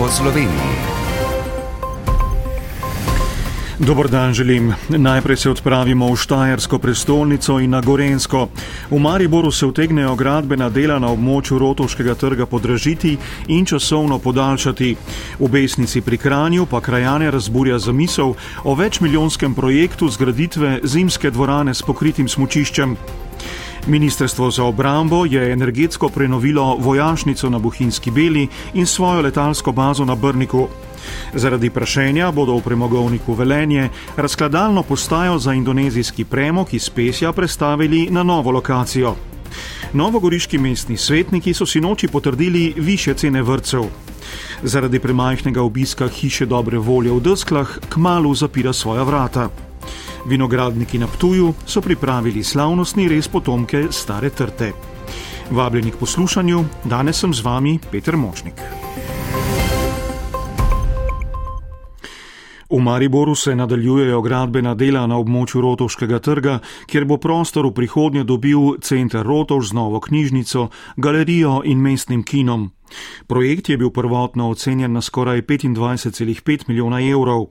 po Sloveniji. Dobr dan želim. Najprej se odpravimo v Štajersko prestolnico in na Gorensko. V Mariboru se vtegnejo gradbena dela na območju Rotovškega trga podražiti in časovno podaljšati. V Besnici pri Kranju pa krajane razburja zamisel o večmilijonskem projektu zgraditve zimske dvorane s pokritim smučiščem. Ministrstvo za obrambo je energetsko prenovilo vojašnico na Buhinski beli in svojo letalsko bazo na Brniku. Zaradi prašenja bodo v premogovniku Velenje razkladalno postajo za indonezijski premog iz Pesja prestavili na novo lokacijo. Novogoriški mestni svetniki so si noči potrdili više cene vrtcev. Zaradi premajhnega obiska hiše dobre volje v Desklah kmalu zapira svoja vrata. Vinogradniki na Ptuju so pripravili slavnostni res potomke stare trte. Vabljeni k poslušanju, danes sem z vami Peter Močnik. V Mariboru se nadaljujejo gradbena dela na območju Rotovškega trga, kjer bo prostor v prihodnje dobil center Rotov z novo knjižnico, galerijo in mestnim kinom. Projekt je bil prvotno ocenjen na skoraj 25,5 milijona evrov.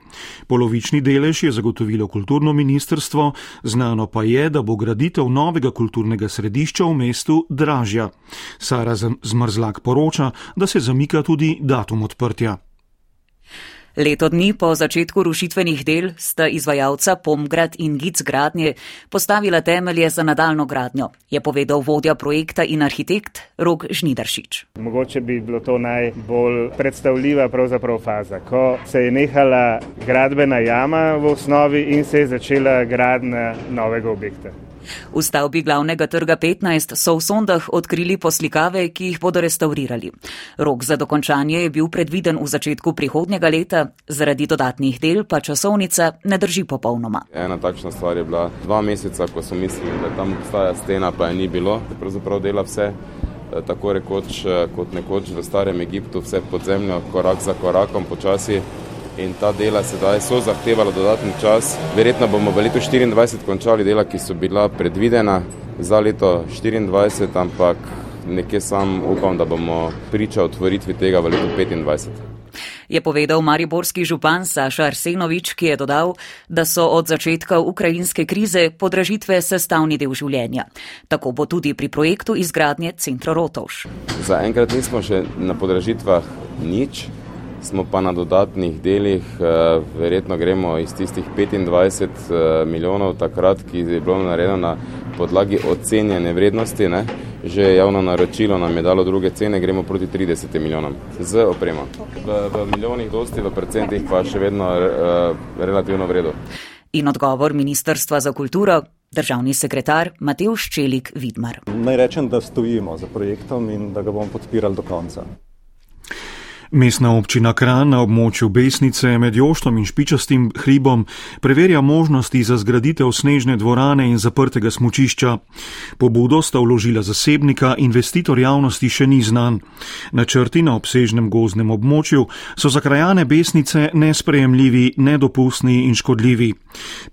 Polovični delež je zagotovilo kulturno ministrstvo, znano pa je, da bo graditev novega kulturnega središča v mestu dražja. Sara Zmrzlak poroča, da se zamika tudi datum odprtja. Leto dni po začetku rušitvenih del sta izvajalca Pomgrad in Gic gradnje postavila temelje za nadaljno gradnjo, je povedal vodja projekta in arhitekt Rok Žnidaršič. Mogoče bi bilo to najbolj predstavljiva faza, ko se je nehala gradbena jama v osnovi in se je začela gradnja novega objekta. V stavbi glavnega trga 15 so v sondah odkrili poslikave, ki jih bodo restaurirali. Rok za dokončanje je bil predviden v začetku prihodnjega leta, zaradi dodatnih del pa časovnica ne drži popolnoma. Ena takšna stvar je bila dva meseca, ko so mislili, da tam obstaja stena, pa je ni bilo. Pravzaprav dela vse. Eh, tako rekoč, eh, kot nekoč v starem Egiptu, vse pod zemljo, korak za korakom, počasi in ta dela sedaj so zahtevala dodatni čas. Verjetno bomo v letu 2024 končali dela, ki so bila predvidena za leto 2024, ampak nekje sam upam, da bomo priča otvoritvi tega v letu 2025. Je povedal mariborski župan Saša Arsenovič, ki je dodal, da so od začetka ukrajinske krize podražitve sestavni del življenja. Tako bo tudi pri projektu izgradnje centra Rotovš. Za enkrat nismo še na podražitvah nič, smo pa na dodatnih delih, eh, verjetno gremo iz tistih 25 eh, milijonov takrat, ki je bilo narejeno na podlagi ocenjene vrednosti, ne? že javno naročilo nam je dalo druge cene, gremo proti 30 milijonom z opremo. V, v milijonih dosti, v procentih pa še vedno uh, relativno vredo. In odgovor Ministrstva za kulturo, državni sekretar Matej Ščelik Vidmar. Naj rečem, da stojimo za projektom in da ga bomo podpirali do konca. Mestna občina Kran na območju Besnice med Joštom in Špičastim hribom preverja možnosti za zgraditev snežne dvorane in zaprtega smučišča. Pobudo sta vložila zasebnika, investitor javnosti še ni znan. Načrti na obsežnem gozdnem območju so za krajane Besnice nesprejemljivi, nedopustni in škodljivi.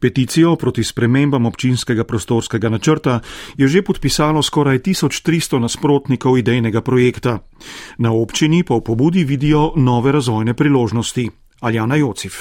Peticijo proti spremembam občinskega prostorskega načrta je že podpisalo skoraj 1300 nasprotnikov idejnega projekta. Na občini pa v pobudi vidijo vidijo nove razvojne priložnosti. Aljana Jocif.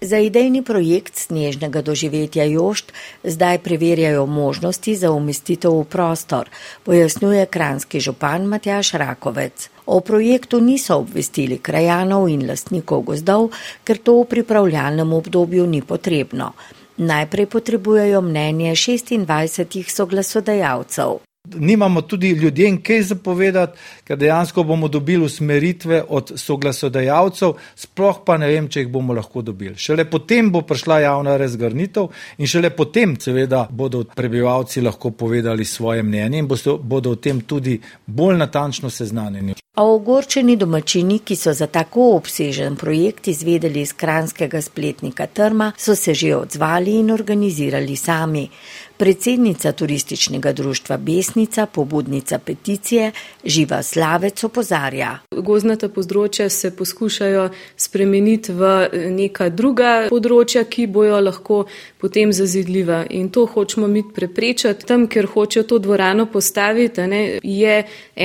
Za idejni projekt snežnega doživetja Jošt zdaj preverjajo možnosti za umestitev v prostor, pojasnjuje kranski župan Matjaš Rakovec. O projektu niso obvestili krajanov in lastnikov gozdov, ker to v pripravljalnem obdobju ni potrebno. Najprej potrebujejo mnenje 26 soglasodajalcev. Nimamo tudi ljudem kaj zapovedati, ker dejansko bomo dobili usmeritve od soglasodajalcev, sploh pa ne vem, če jih bomo lahko dobili. Šele potem bo prišla javna razgrnitev in šele potem, seveda, bodo prebivalci lahko povedali svoje mnenje in bodo o tem tudi bolj natančno seznanjeni. A ogorčeni domačini, ki so za tako obsežen projekt izvedeli iz kranskega spletnika Trma, so se že odzvali in organizirali sami. Predsednica turističnega društva Besnica, pobudnica peticije Živa Slavec opozarja. Gozdnata področja se poskušajo spremeniti v neka druga področja, ki bojo lahko potem zazidljiva. In to hočemo mi preprečati. Tam, ker hočejo to dvorano postaviti, ne, je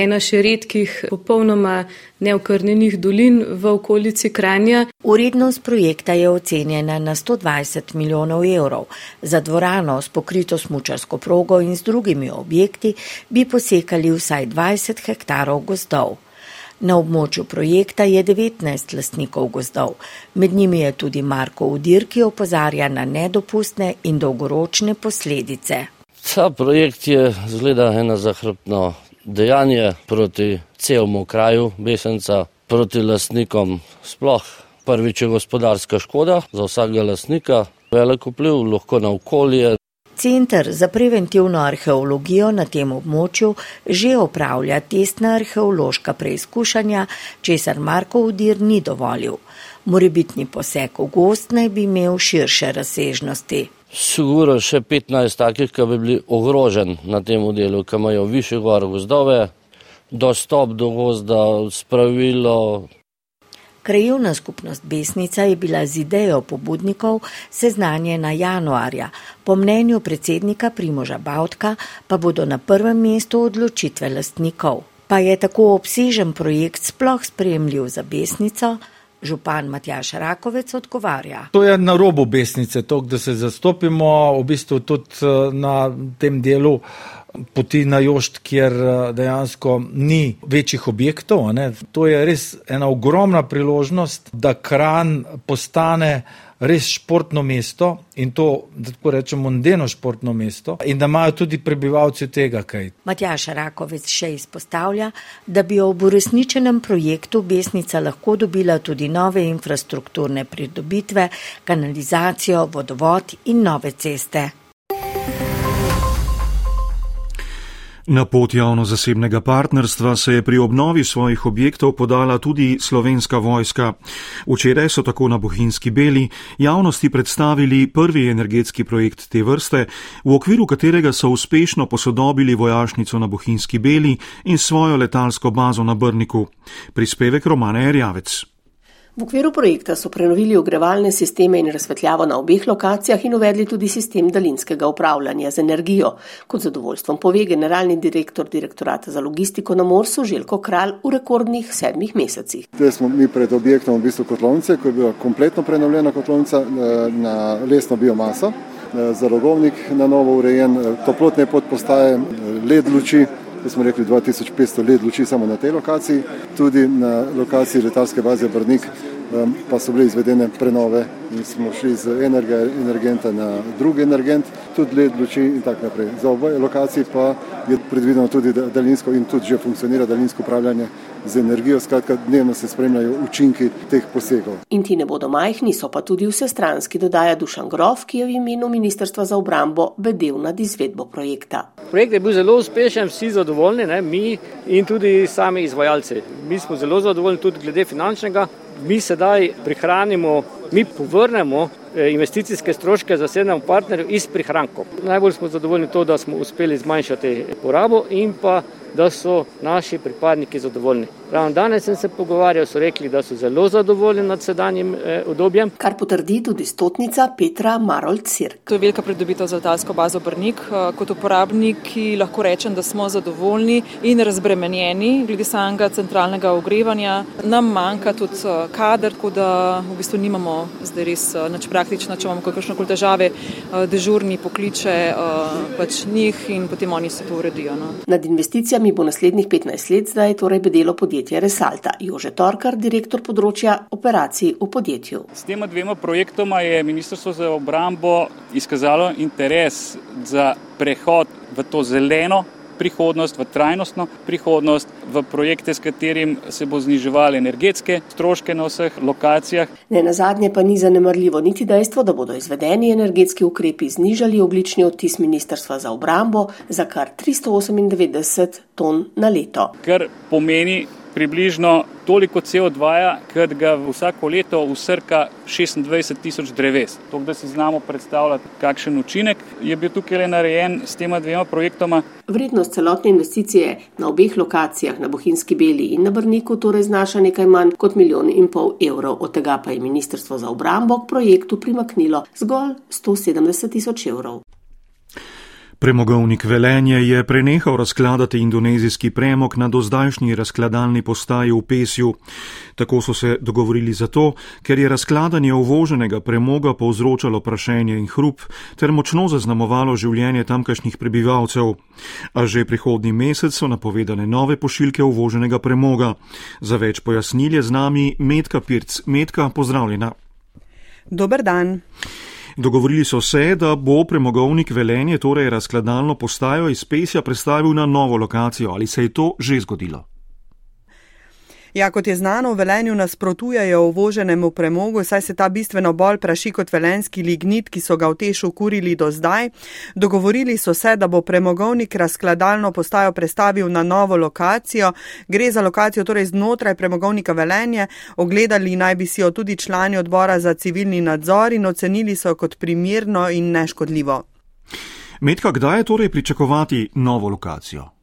ena še redkih popolnoma neokrnjenih dolin v okolici Kranja. Urednost projekta je ocenjena na 120 milijonov evrov. Za dvorano s pokrito smučarsko progo in z drugimi objekti bi posekali vsaj 20 hektarov gozdov. Na območju projekta je 19 lastnikov gozdov, med njimi je tudi Marko Udir, ki opozarja na nedopustne in dolgoročne posledice. Ta projekt je zgleda ena zahrbno dejanje proti celemu kraju Besenca, proti lastnikom sploh. Prvič je gospodarska škoda za vsakega lastnika, velik vpliv lahko na okolje. Center za preventivno arheologijo na tem območju že opravlja testna arheološka preizkušanja, česar Marko Udir ni dovolil. Morebitni poseg v gost naj bi imel širše razsežnosti. Sigurno še 15 takih, ki bi bili ogroženi na tem delu, ki imajo više gor gozdove, dostop do gozda, spravilo. Krajovna skupnost Besnica je bila z idejo pobudnikov seznanjena januarja. Po mnenju predsednika Primoža Bautka pa bodo na prvem mestu odločitve lastnikov. Pa je tako obsežen projekt sploh spremljiv za Besnico? Župan Matjaš Rakovec odgovarja. To je na robu besnice, to, da se zastopimo v bistvu tudi eh, na tem delu poti na Jošt, kjer eh, dejansko ni večjih objektov. Ne. To je res ena ogromna priložnost, da Kran postane res športno mesto in to, da tako rečemo, mondeno športno mesto in da imajo tudi prebivalci tega kaj. Matjaš Rakovec še izpostavlja, da bi ob uresničenem projektu Besnica lahko dobila tudi nove infrastrukturne pridobitve, kanalizacijo, vodovod in nove ceste. Na pot javno-zasebnega partnerstva se je pri obnovi svojih objektov podala tudi slovenska vojska. Včeraj so tako na Bohinjski beli javnosti predstavili prvi energetski projekt te vrste, v okviru katerega so uspešno posodobili vojašnico na Bohinjski beli in svojo letalsko bazo na Brniku. Prispevek Romane Erjavec. V okviru projekta so prenovili ogrevalne sisteme in razsvetljavo na obeh lokacijah in uvedli tudi sistem daljinskega upravljanja z energijo. Kot zadovoljstvom pove generalni direktor direktorata za logistiko na Morsu Željko Kralj v rekordnih sedmih mesecih. Zdaj smo mi pred objektom v bistvu kotlovnice, ko je bila kompletno prenovljena kotlovnica eh, na lesno biomaso, eh, zalogovnik na novo urejen, eh, toplotne podpostaje, led luči, da smo rekli 2500 let luči samo na tej lokaciji, tudi na lokaciji letalske baze Brnik pa so bile izvedene prenove in smo šli z enega energenta na drugi energent, tudi led luči in tako naprej. Za oboje lokaciji pa je predvideno tudi daljinsko in tudi že funkcionira daljinsko upravljanje z energijo, skratka dnevno se spremljajo učinki teh posegov. In ti ne bodo majhni, so pa tudi vsestranski, dodaja Dušan Grof, ki je v imenu Ministrstva za obrambo bedel nad izvedbo projekta. Projekt je bil zelo uspešen, vsi zadovoljni, ne, mi in tudi sami izvajalci. Mi smo zelo zadovoljni tudi glede finančnega. Mi sedaj prihranimo, mi povrnemo investicijske stroške zasebnemu partnerju iz prihrankov. Najbolj smo zadovoljni to, da smo uspeli zmanjšati porabo in pa da so naši pripadniki zadovoljni. Ravno danes sem se pogovarjal, so rekli, da so zelo zadovoljni nad sedanjim eh, obdobjem. Kar potrdi tudi stotnica Petra Marol Cirk. To je velika pridobitev za letalsko bazo Brnik. Eh, kot uporabniki lahko rečem, da smo zadovoljni in razbremenjeni glede samega centralnega ogrevanja. Nam manjka tudi eh, kader, tako da v bistvu nimamo zdaj res nič praktično, če imamo kakršne koli težave, dežurni pokliče pač njih in potem oni se to uredijo. No. Nad investicijami bo naslednjih 15 let zdaj torej bedelo podjetje podjetje Resalta. Jože Torkar, direktor področja operacij v podjetju. S tema dvema projektoma je Ministrstvo za obrambo izkazalo interes za prehod v to zeleno prihodnost, v trajnostno prihodnost, v projekte, s katerim se bo zniževali energetske stroške na vseh lokacijah. Ne na zadnje pa ni zanemrljivo niti dejstvo, da bodo izvedeni energetski ukrepi znižali oglični odtis Ministrstva za obrambo za kar 398 ton na leto. Kar pomeni približno toliko CO2, kot ga vsako leto usrka 26 tisoč dreves. To, da si znamo predstavljati, kakšen učinek je bil tukaj narejen s tema dvema projektoma. Vrednost celotne investicije na obeh lokacijah, na Bohinjski beli in na Brniku, torej znaša nekaj manj kot milijon in pol evrov. Od tega pa je Ministrstvo za obrambo k projektu primaknilo zgolj 170 tisoč evrov. Premogovnik Velenje je prenehal razkladati indonezijski premog na dozdajšnji razkladalni postaji v Pesju. Tako so se dogovorili zato, ker je razkladanje uvoženega premoga povzročalo prašenje in hrup ter močno zaznamovalo življenje tamkajšnjih prebivalcev. A že prihodnji mesec so napovedane nove pošiljke uvoženega premoga. Za več pojasnil je z nami Metka Pirc. Metka, pozdravljena. Dober dan. Dogovorili so se, da bo premogovnik Velenje, torej razkladalno postajo iz Pesja, predstavil na novo lokacijo. Ali se je to že zgodilo? Ja, kot je znano, v Velenju nasprotujejo uvoženemu premogu, saj se ta bistveno bolj praši kot velenski lignit, ki so ga v tešu kurili do zdaj. Dogovorili so se, da bo premogovnik razkladalno postajo prestavil na novo lokacijo. Gre za lokacijo torej znotraj premogovnika Velenje. Ogledali naj bi si jo tudi člani odbora za civilni nadzor in ocenili so kot primirno in neškodljivo. Medka, kdaj je torej pričakovati novo lokacijo?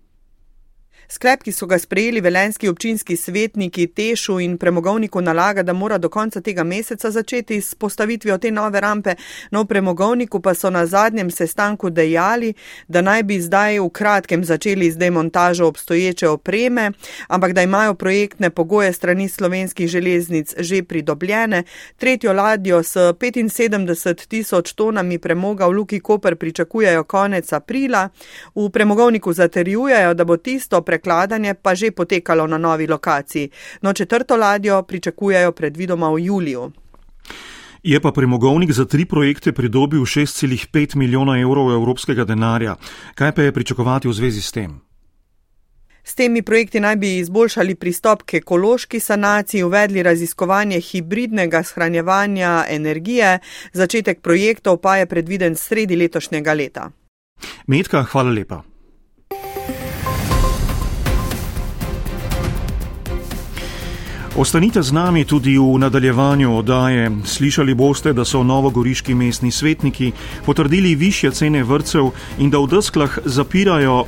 Sklep, ki so ga sprejeli velenski občinski svetniki Tešu in premogovniku nalaga, da mora do konca tega meseca začeti s postavitvijo te nove rampe, no premogovniku pa so na zadnjem sestanku dejali, da naj bi zdaj v kratkem začeli z demontažo obstoječe opreme, ampak da imajo projektne pogoje strani slovenskih železnic že pridobljene. Tretjo ladjo s 75 tisoč tonami premoga v Luki Koper pričakujejo konec aprila. V premogovniku zaterjujejo, da bo tisto prek prekladanje pa že potekalo na novi lokaciji. No, četrto ladjo pričakujejo predvidoma v juliju. Je pa premogovnik za tri projekte pridobil 6,5 milijona evrov evropskega denarja. Kaj pa je pričakovati v zvezi s tem? S temi projekti naj bi izboljšali pristop k ekološki sanaciji, uvedli raziskovanje hibridnega shranjevanja energije. Začetek projektov pa je predviden sredi letošnjega leta. Medka, hvala lepa. Ostanite z nami tudi v nadaljevanju oddaje. Slišali boste, da so novogoriški mestni svetniki potrdili više cene vrtcev in da v desklah zapirajo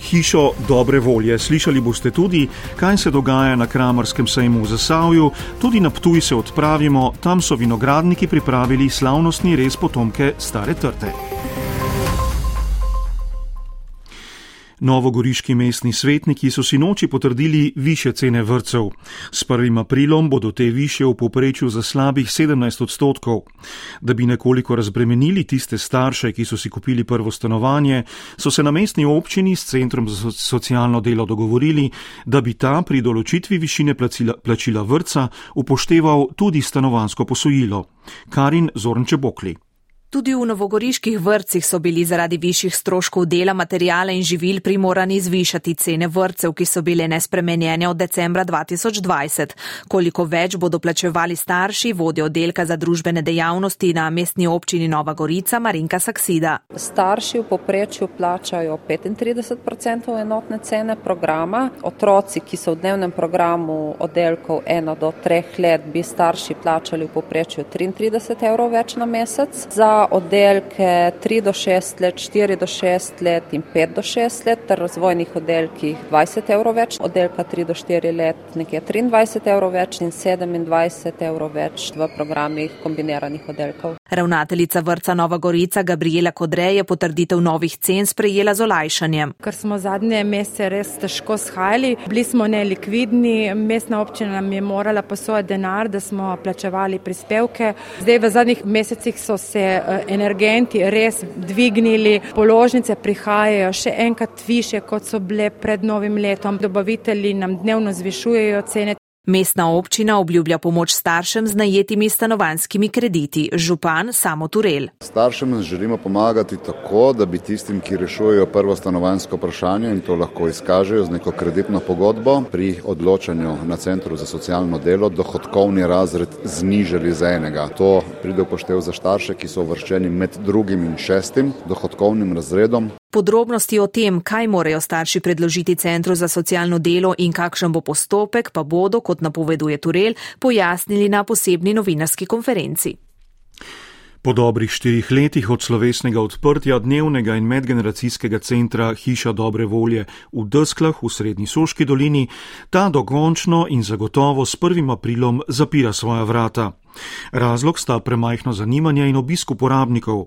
hišo dobre volje. Slišali boste tudi, kaj se dogaja na Kramarskem sejmu v Zasavju, tudi na Ptuj se odpravimo, tam so vinogradniki pripravili slavnostni res potomke stare trte. Novogoriški mestni svetniki so si noči potrdili više cene vrtcev. S 1. aprilom bodo te više v poprečju za slabih 17 odstotkov. Da bi nekoliko razbremenili tiste starše, ki so si kupili prvo stanovanje, so se na mestni občini s Centrom za socialno delo dogovorili, da bi ta pri določitvi višine plačila, plačila vrtca upošteval tudi stanovansko posojilo. Karin Zornče Bokli. Tudi v novogoriških vrtcih so bili zaradi višjih stroškov dela, materijala in živil primorani zvišati cene vrtcev, ki so bile nespremenjene od decembra 2020. Koliko več bodo plačevali starši, vodi oddelka za družbene dejavnosti na mestni občini Nova Gorica Marinka Saksida. Starši v poprečju plačajo 35% enotne cene programa. Otroci, ki so v dnevnem programu oddelkov 1 do 3 let, bi starši plačali v poprečju 33 evrov več na mesec. Za oddelke 3 do 6 let, 4 do 6 let in 5 do 6 let, ter razvojnih oddelkih 20 evrov več, oddelka 3 do 4 let nekje 23 evrov več in 27 evrov več v programih kombiniranih oddelkov. Ravnateljica vrca Nova Gorica Gabriela Kodre je potrditev novih cen sprejela z olajšanjem. Ker smo zadnje mesece res težko shajali, bili smo nelikvidni, mestna občina nam je morala posojati denar, da smo plačevali prispevke. Zdaj v zadnjih mesecih so se energenti res dvignili, položnice prihajajo še enkrat više, kot so bile pred novim letom. Dobavitelji nam dnevno zvišujejo cene. Mestna občina obljublja pomoč staršem z najetimi stanovanskimi krediti. Župan Samo Turel. Staršem želimo pomagati tako, da bi tistim, ki rešujejo prvo stanovansko vprašanje in to lahko izkažejo z neko kreditno pogodbo, pri odločanju na Centru za socialno delo dohodkovni razred znižali za enega. To pride upoštev za starše, ki so uvrščeni med drugim in šestim dohodkovnim razredom. Podrobnosti o tem, kaj morajo starši predložiti Centru za socialno delo in kakšen bo postopek, pa bodo, kot napoveduje Turel, pojasnili na posebni novinarski konferenci. Po dobrih štirih letih od slovesnega odprtja dnevnega in medgeneracijskega centra Hiša dobre volje v Desklah v Srednji Soški dolini, ta dokončno in zagotovo s 1. aprilom zapira svoja vrata. Razlog sta premajhno zanimanje in obisk uporabnikov.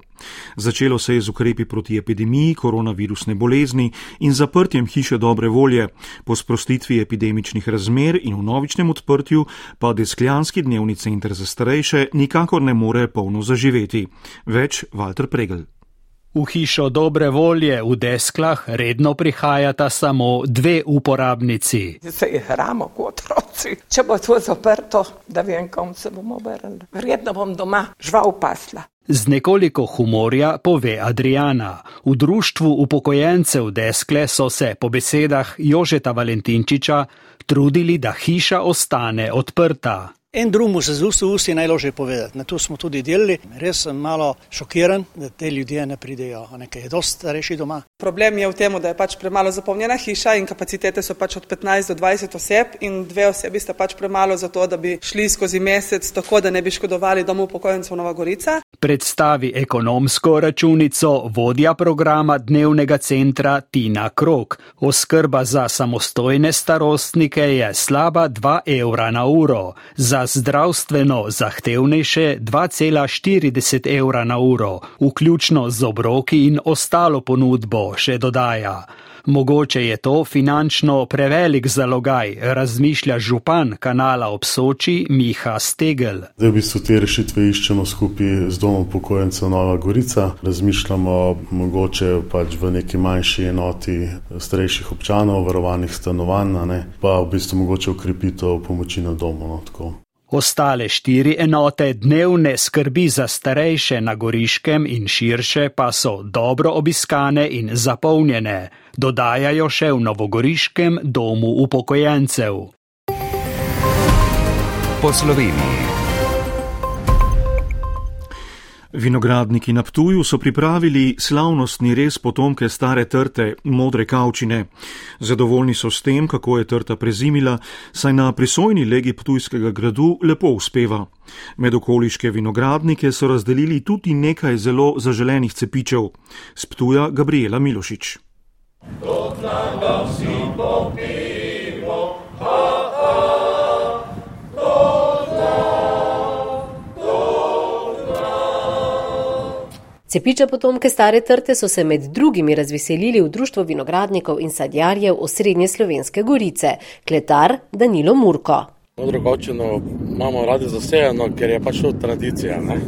Začelo se je z ukrepi proti epidemiji koronavirusne bolezni in zaprtjem hiše dobre volje, po sprostitvi epidemičnih razmer in v novičnem odprtju pa Deskljanski dnevni center za starejše nikakor ne more polno zaživeti. Več Walter Pregel. V hišo dobre volje v desklah redno prihajata samo dve uporabnici. Se igramo kot otroci. Če bo to zaprto, da vem, kom se bomo vrnili. Verjetno bom doma žval pasla. Z nekoliko humorja pove Adriana. V društvu upokojencev deskle so se po besedah Jožeta Valentinčiča trudili, da hiša ostane odprta. En drugemu se z usta v usta je najlažje povedati. Na to smo tudi delali. Res sem malo šokiran, da te ljudje ne pridejo, nekaj je dosti starejši doma. Problem je v tem, da je pač premalo zapolnjena hiša in kapacitete so pač od 15 do 20 oseb in dve osebi sta pač premalo za to, da bi šli skozi mesec tako, da ne bi škodovali domu upokojencev Nova Gorica. Predstavi ekonomsko računico vodja programa dnevnega centra Tina Krok. Oskrba za samostojne starostnike je slaba 2 evra na uro. Za zdravstveno zahtevnejše 2,40 evra na uro, vključno z obroki in ostalo ponudbo, še dodaja. Mogoče je to finančno prevelik zalogaj, razmišlja župan kanala ob Soči Miha Stegel. Da v bistvu te rešitve iščemo skupaj z domom upokojencev Nova Gorica. Razmišljamo mogoče pač v neki manjši enoti starejših občanov, varovanih stanovanj, pa v bistvu mogoče ukrepitev pomoči na domu. No, Ostale štiri enote dnevne skrbi za starejše na Goriškem in širše pa so dobro obiskane in zapolnjene, dodajajo še v Novogoriškem domu upokojencev. Po Sloveniji. Vinogradniki na Ptuju so pripravili slavnostni res potomke stare trte, modre kavčine. Zadovoljni so s tem, kako je trta prezimila, saj na prisojni legi Ptujskega gradu lepo uspeva. Med okoliške vinogradnike so razdelili tudi nekaj zelo zaželenih cepičev. S Ptuja Gabriela Milošič. Cepiče potomke stare trte so se med drugimi razveselili v Društvo vinogradnikov in sadjarjev osrednje slovenske gorice, kletar Danilo Murko. Modro kavčino imamo radi zasejeno, ker je pač to tradicija. Ne?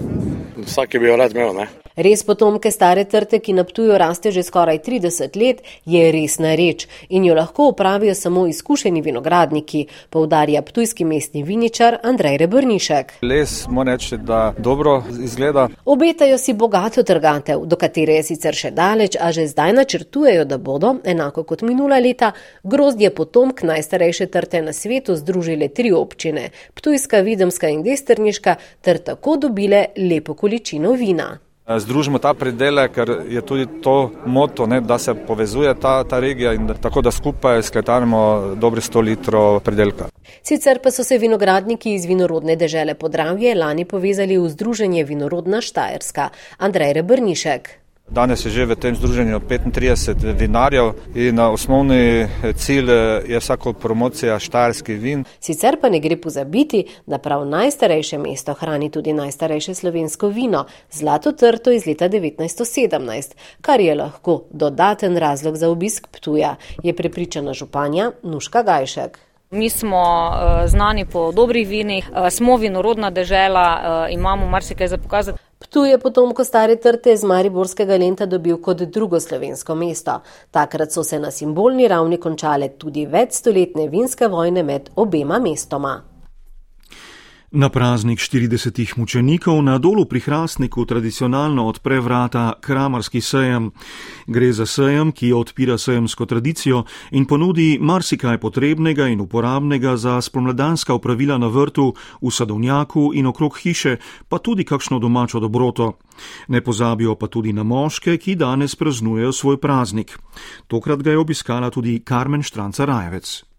Vsak je bil rad imel. Ne? Res potomke stare trte, ki na Ptuju raste že skoraj 30 let, je resna reč in jo lahko upravijo samo izkušeni vinogradniki, poudarja ptujski mestni viničar Andrej Rebrnišek. Les mora reči, da dobro izgleda. Obetajo si bogato trgatev, do katere je sicer še daleč, a že zdaj načrtujejo, da bodo, enako kot minula leta, grozdje potomk najstarejše trte na svetu združile tri občine, Ptujska, Videmska in Desterniška, ter tako dobile lepo količino vina. Združimo ta predele, ker je tudi to moto, ne, da se povezuje ta, ta regija in da, tako da skupaj skletarimo dobri 100 litrov predelka. Sicer pa so se vinogradniki iz vinorodne dežele Podravje lani povezali v Združenje Vinorodna Štajerska. Andrej Rebrnišek. Danes je že v tem združenju 35 vinarjev in osnovni cilj je vsako promocija štajerskih vin. Sicer pa ne gre pozabiti, da prav najstarejše mesto hrani tudi najstarejše slovensko vino, zlato trto iz leta 1917, kar je lahko dodaten razlog za obisk Ptuja, je prepričana županja Nuška Gajšek. Mi smo znani po dobrih vinih, smo vinorodna dežela, uh, imamo marsikaj za pokazati. Ptuj je potomko stare trte z Mariborskega lenta dobil kot drugo slovensko mesto. Takrat so se na simbolni ravni končale tudi večstoletne vinske vojne med obema mestoma. Na praznik 40 mučenikov na dolu pri Hrastniku tradicionalno odpre vrata Kramarski sejem. Gre za sejem, ki odpira sejemsko tradicijo in ponudi marsikaj potrebnega in uporabnega za spomladanska upravila na vrtu, v sadovnjaku in okrog hiše, pa tudi kakšno domačo dobroto. Ne pozabijo pa tudi na moške, ki danes praznujejo svoj praznik. Tokrat ga je obiskala tudi Karmen Štranca Rajevec.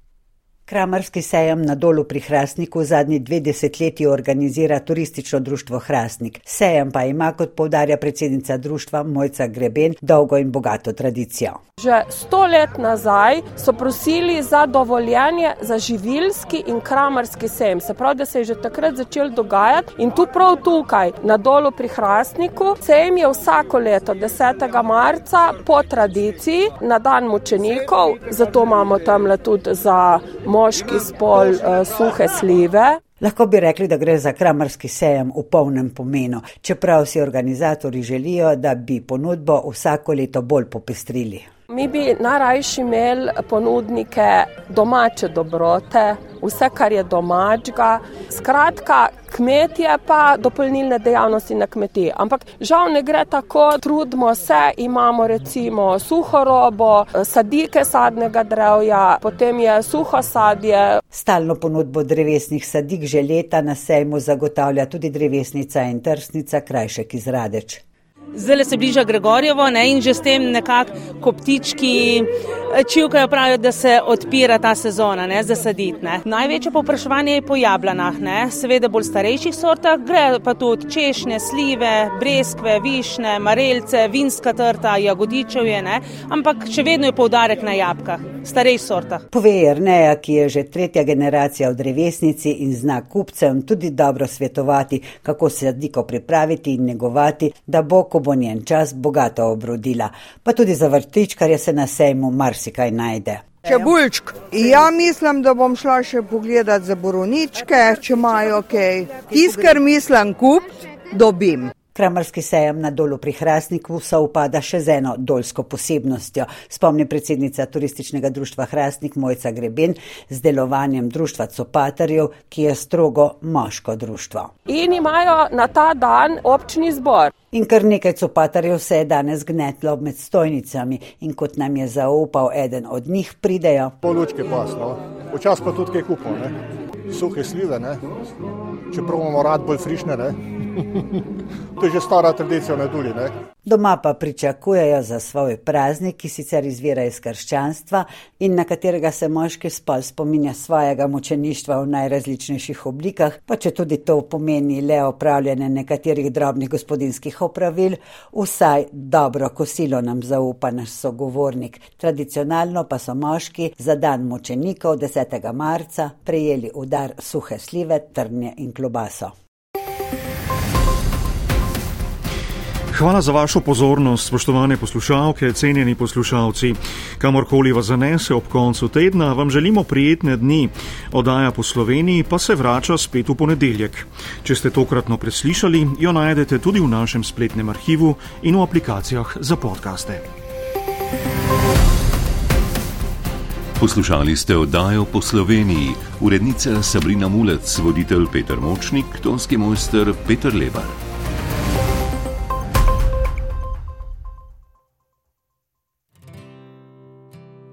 Kramarski sejem na dolu pri Hrastniku zadnji dve desetletji organizira turistično društvo Hrastnik. Sejem pa ima, kot povdarja predsednica društva Mojca Greben, dolgo in bogato tradicijo. Že sto let nazaj so prosili za dovoljenje za živilski in kramarski sejem. Se pravi, da se je že takrat začel dogajati in tu prav tukaj, na dolu pri Hrastniku. Sejem je vsako leto 10. marca po tradiciji na dan mučenikov, zato imamo tam le tudi za moški spol uh, suhe slive. Lahko bi rekli, da gre za kramarski sejem v polnem pomenu, čeprav si organizatori želijo, da bi ponudbo vsako leto bolj popestrili. Mi bi najrajši imeli ponudnike domače dobrote, vse, kar je domačega. Skratka, kmetje pa dopolnilne dejavnosti na kmetiji. Ampak žal ne gre tako, trudimo se, imamo recimo suho robo, sadike sadnega drevja, potem je suho sadje. Stalno ponudbo drevesnih sadik že leta na sejmu zagotavlja tudi drevesnica in trsnica Krajšek iz Radeč. Zdaj se bliža Gregorjevo ne, in že s tem nekako koptički čivkajo pravijo, da se odpira ta sezona ne, za sadit. Ne. Največje povpraševanje je po jablanah, ne, seveda bolj starejših sortah, gre pa tudi češnje, slive, breskve, višne, marelce, vinska trta, jagodičevje, ne, ampak še vedno je poudarek na jabkah, starejših sortah. Pove Erneja, ki je že tretja generacija v drevesnici in zna kupcem tudi dobro svetovati, kako sadiko pripraviti in negovati, da bo, ko bo njen čas, bogato obrodila. Pa tudi za vrtičkarje se na sejmu marsikaj najde. Čebulčk. Ja, mislim, da bom šla še pogledat za boroničke, če imajo kaj. Tis, kar mislim kupiti, dobim. Kramarski sejem na dolu pri Hrastniku se upada še z eno dolsko posebnostjo, spomni predsednica turističnega društva Hrastnik Mojca Greben z delovanjem društva Copatarjev, ki je strogo moško društvo. In imajo na ta dan občni zbor. In kar nekaj copatarjev se je danes gnetlo med stojnicami in kot nam je zaupal eden od njih, pridejo. Polučke pas, no. Včasih pa tudi kaj kupimo, ne. Suhe slive, ne. Čeprav imamo rad bolj frišne, ne. to je že stara tradicija na Duli. Ne? Doma pa pričakujejo za svoj praznik, ki sicer izvira iz krščanstva in na katerega se moški spol spominja svojega mučeništva v najrazličnejših oblikah, pa če tudi to pomeni le opravljanje nekaterih drobnih gospodinskih opravil, vsaj dobro kosilo nam zaupa naš sogovornik. Tradicionalno pa so moški za dan mučenikov 10. marca prejeli udar suhe slive, trnje in klobaso. Hvala za vašo pozornost, spoštovane poslušalke, cenjeni poslušalci. Kamorkoli vas zanese ob koncu tedna, vam želimo prijetne dni. Oddaja po Sloveniji pa se vrača spet v ponedeljek. Če ste tokratno preslišali, jo najdete tudi v našem spletnem arhivu in v aplikacijah za podkaste. Poslušali ste oddajo po Sloveniji, urednica Sabrina Mulec, voditelj Peter Močnik, tonski mojster Peter Lebar.